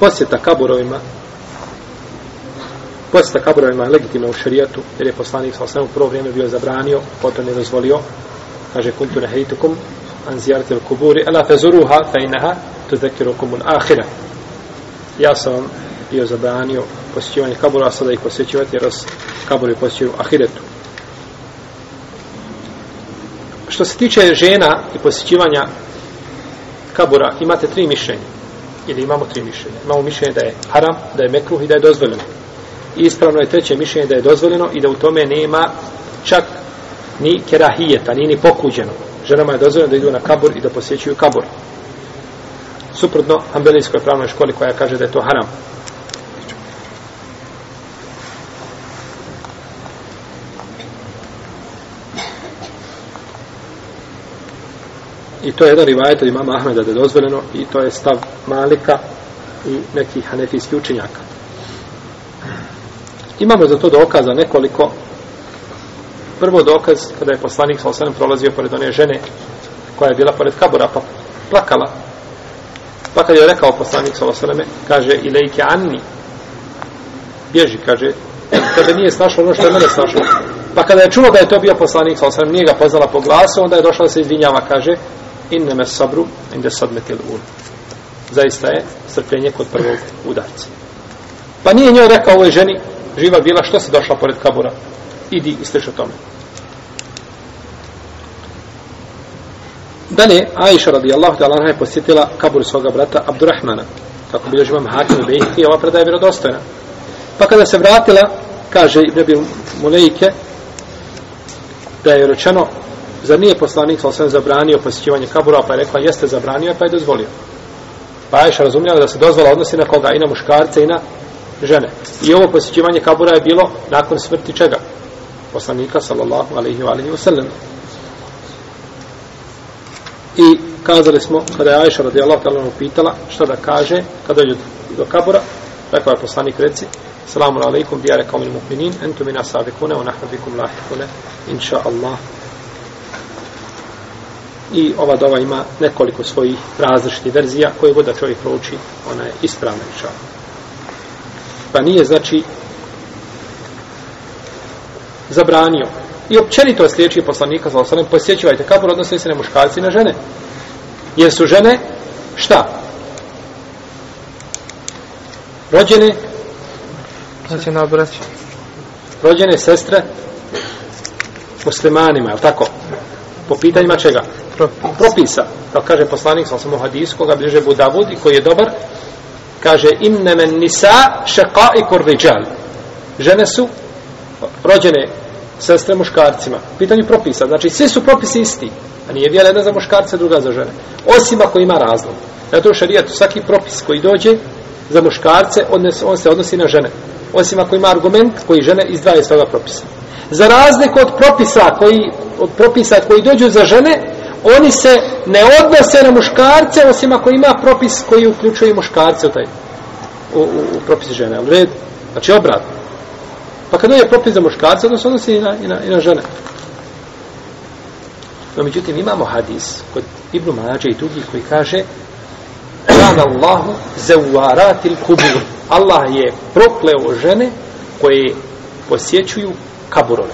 posjeta kaburovima posjeta kaburovima je legitimna u šarijetu jer je poslanik sa osnovu prvo vrijeme bio zabranio potom je dozvolio kaže kuntu nehejtukum an zijarati al kuburi ala fezuruha fe inaha tuzekirukum un ahira ja sam vam bio zabranio posjećivanje kabura a sada ih posjećivati jer kaburi posjećuju ahiretu. Što se tiče žena i posjećivanja kabura imate tri mišljenja ili imamo tri mišljenja imamo mišljenje da je haram, da je mekruh i da je dozvoljeno I ispravno je treće mišljenje da je dozvoljeno i da u tome nema čak ni kerahijeta, ni ni pokuđeno. Ženama je dozvoljeno da idu na kabur i da posjećuju kabur. Suprotno Ambelijskoj pravnoj školi koja kaže da je to haram. I to je jedan rivajet od imama Ahmeda da je dozvoljeno i to je stav Malika i nekih hanefijskih učenjaka. Imamo za to dokaza nekoliko. Prvo dokaz, kada je poslanik sa osanem prolazio pored one žene koja je bila pored kabura, pa plakala. Pa kad je rekao poslanik sa osaneme, kaže, ilejke anni, bježi, kaže, tebe nije snašlo ono što je mene snašlo. Pa kada je čulo da je to bio poslanik sa osanem, nije ga poznala po glasu, onda je došla da se izvinjava, kaže, inneme sabru, inde sadmetil ul. Zaista je strpljenje kod prvog udarca. Pa nije njoj rekao ovoj ženi, živa bila, što se došla pored kabura? Idi i sliš tome. Dalje, Aisha radijallahu ta'ala je posjetila kabur svoga brata Abdurrahmana. Kako bilo živam Hakim i ova predaja je vjerodostojna. Pa kada se vratila, kaže Ibn Abi Mulejke, da je rečeno, zar nije poslanik sa osvijem zabranio posjećivanje kabura, pa je rekla, jeste zabranio, pa je dozvolio. Pa Ajša razumljala da se dozvola odnosi na koga, i na muškarce, i na žene. I ovo posjećivanje kabura je bilo nakon smrti čega? Poslanika, sallallahu alaihi wa alaihi wa sallam. I kazali smo, kada je Ajša radijallahu ta'ala upitala, šta da kaže, kada je do kabura, rekao je poslanik reci, salamu alaikum, dijare kao min mu'minin, entu min asabikune, u bikum lahikune, inša Allah. I ova dova ima nekoliko svojih različitih verzija, koje god da čovjek prouči, ona je ispravna, inša pa nije znači zabranio. I općenito sliječi poslanika sa osanem posjećivajte kabur odnosno se na muškarci i na žene. Jer su žene šta? Rođene? Znači na obraći rođene sestre muslimanima, je tako? Po pitanjima čega? Propisa, propisa. Kao kaže poslanik, sam sam u hadisu, koga bliže Budavud i koji je dobar, kaže inne men nisa šaqaikur rijal. Žene su rođene sestre muškarcima. Pitanje propisa. Znači svi su propisi isti a nije vjera jedna za muškarce druga za žene. Osim ako ima razlog. Zato u šarijatu svaki propis koji dođe za muškarce odnes, on se odnosi na žene. Osim ako ima argument koji žene izdvaje iz toga propisa. Za razliku od propisa koji od propisa koji dođu za žene oni se ne odnose na muškarce osim ako ima propis koji uključuje muškarce u taj u, u, u propis žene u red, znači obrat. Pa kad je propis za muškarce onda se odnosi i na, i na, i na žene. No međutim imamo hadis kod Ibnu Mađe i drugih koji kaže Kada Allahu zevaratil kubur. Allah je prokleo žene koje posjećuju kaburove.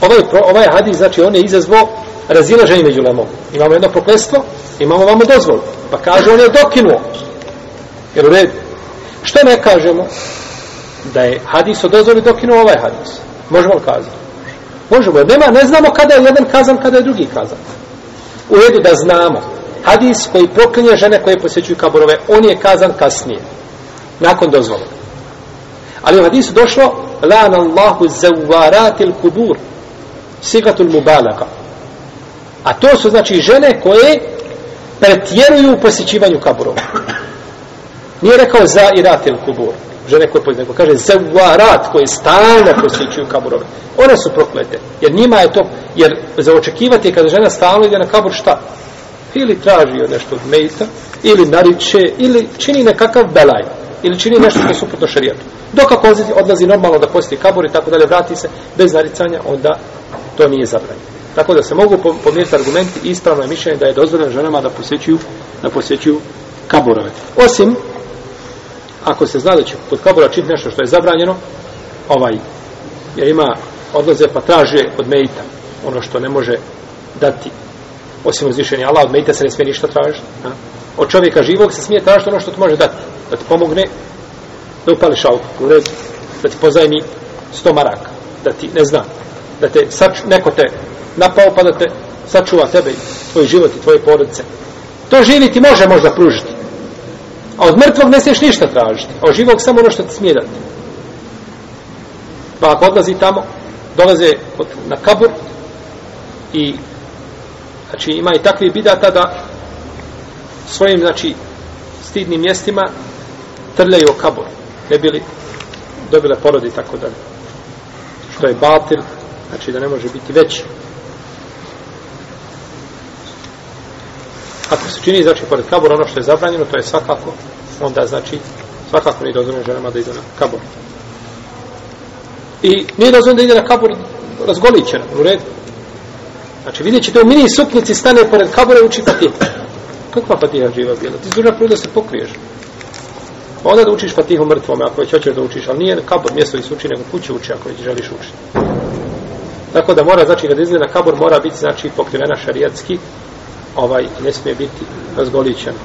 Ovaj, ovaj hadis znači on je izazvao razilaženje među lemom. Imamo jedno proklestvo, imamo vamo dozvol. Pa kaže, on je dokinuo. Jer u redu. što ne kažemo? Da je hadis o dozvoli dokinuo ovaj hadis. Možemo li kazati? Možemo, jer nema, ne znamo kada je jedan kazan, kada je drugi kazan. U redu da znamo. Hadis koji proklinje žene koje posjećuju kaburove, on je kazan kasnije. Nakon dozvola. Ali u hadisu došlo, lan Allahu zawaratil kubur, sigatul mubalaka. A to su znači žene koje pretjeruju u posjećivanju kaburova. Nije rekao za i ratel kubur. Žene koje posjećuju, nego kaže za rat koje stalno posjećuju kaburove. One su proklete. Jer njima je to, jer za očekivati je kada žena stalno ide na kabur šta? Ili traži od nešto od mejta, ili nariče, ili čini nekakav belaj, ili čini nešto što je suprotno šarijetu. Dok ako odlazi normalno da posjeti kabur i tako dalje, vrati se bez naricanja, onda to nije zabranjeno. Tako da se mogu pomjeriti argumenti ispravno je mišljenje da je dozvoljeno ženama da posjećuju, da posjećuju kaburove. Osim ako se zna da će kod kabura činiti nešto što je zabranjeno, ovaj, jer ima odlaze pa traže od mejita ono što ne može dati osim uzvišenja Allah, od mejita se ne smije ništa tražiti. A? Od čovjeka živog se smije tražiti ono što ti može dati. Da ti pomogne da upališ auto u redu, da ti pozajmi sto maraka, da ti, ne znam, da te sač, neko te napao pa da te sačuva tebe tvoj život i tvoje porodice. To živi ti može možda pružiti. A od mrtvog ne smiješ ništa tražiti. A od živog samo ono što ti smije dati. Pa ako odlazi tamo, dolaze od, na kabur i znači ima i takvi bidata da svojim znači stidnim mjestima trljaju o kabur ne bili dobile porodi i tako dalje što je batil znači da ne može biti veći ako se čini znači pored kabura ono što je zabranjeno to je svakako onda znači svakako nije dozvoljeno ženama da idu na kabur. I nije dozvoljeno da ide na kabur razgolićena, u redu. Znači vidjet ćete u mini suknici stane pored kabura i uči fatihu. kakva fatiha živa bila? Ti zuna prvo da se pokriješ. Pa onda da učiš fatihu mrtvome ako već hoćeš da učiš ali nije kabur mjesto gdje se uči nego kuće uči ako već želiš učiti tako da mora znači kad izgleda na kabur mora biti znači pokrivena šarijatski ovaj ne smije biti razgolićeno.